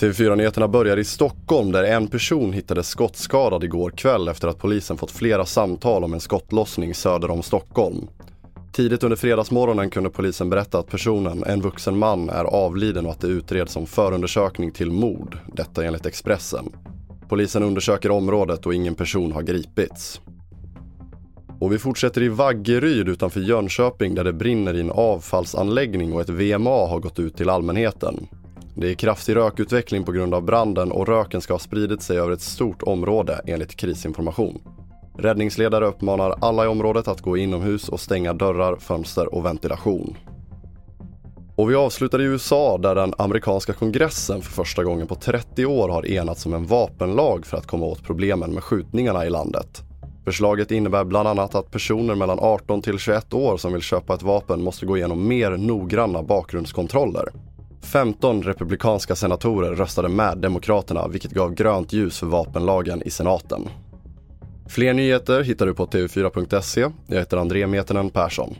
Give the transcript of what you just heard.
TV4-nyheterna börjar i Stockholm där en person hittades skottskadad igår kväll efter att polisen fått flera samtal om en skottlossning söder om Stockholm. Tidigt under fredagsmorgonen kunde polisen berätta att personen, en vuxen man, är avliden och att det utreds som förundersökning till mord. Detta enligt Expressen. Polisen undersöker området och ingen person har gripits. Och vi fortsätter i Vaggeryd utanför Jönköping där det brinner i en avfallsanläggning och ett VMA har gått ut till allmänheten. Det är kraftig rökutveckling på grund av branden och röken ska ha spridit sig över ett stort område enligt krisinformation. Räddningsledare uppmanar alla i området att gå inomhus och stänga dörrar, fönster och ventilation. Och vi avslutar i USA där den amerikanska kongressen för första gången på 30 år har enats om en vapenlag för att komma åt problemen med skjutningarna i landet. Förslaget innebär bland annat att personer mellan 18 till 21 år som vill köpa ett vapen måste gå igenom mer noggranna bakgrundskontroller. 15 republikanska senatorer röstade med Demokraterna vilket gav grönt ljus för vapenlagen i senaten. Fler nyheter hittar du på tv4.se. Jag heter André Metenen Persson.